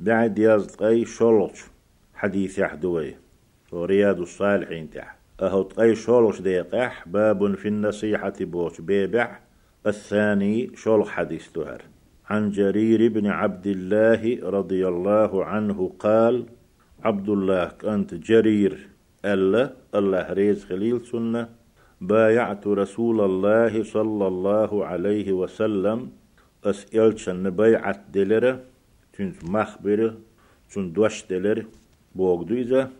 بعد يزد أي شلوش حديث يحدوي ورياض الصالحين تح. أهو أي شلوش ديقح باب في النصيحة بوش بيبع. الثاني شلح حديث تهر. عن جرير بن عبد الله رضي الله عنه قال عبد الله أنت جرير. ألا الله ريز خليل سنة. بايعت رسول الله صلى الله عليه وسلم. أسئلشن بيعت دلرة. تنس مخبره تن دوش دلر بوغدويزة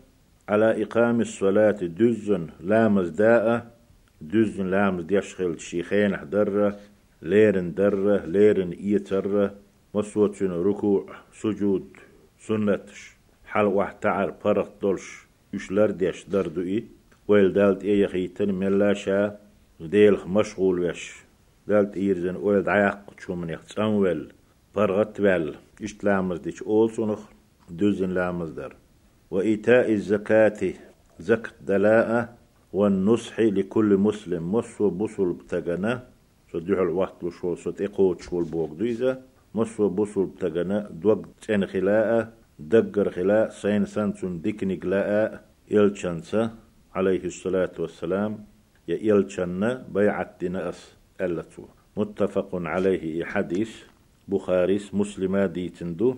على إقام الصلاة دزن لامز داء دزن لامز ديشخل شيخين حدره ليرن دره ليرن إيتره مسوتشن ركوع سجود سنتش. حل واحد تعر فرق دولش يشلر ديش دردو إيه ويل دالت إيه يخيتن ملاشا ديل مشغول وش دالت إيرزن ويل دعاق تشومن يختصن ويل فرغت ويل إشت لامز ديش أول سنخ دوزن لامز در وإيتاء الزكاة زكت دلاء والنصح لكل مسلم مصو بصل بتغنى صديح الوقت وشو صد إقوت شو البوغ دويزة مصو بصل بتغنى دوغ تين خلاء دقر خلاء سين سنسون ديكني قلاء يلشنسة عليه الصلاة والسلام يا يلشن بيعت نأس ألتو متفق عليه حديث بخاريس مسلمة ديتندو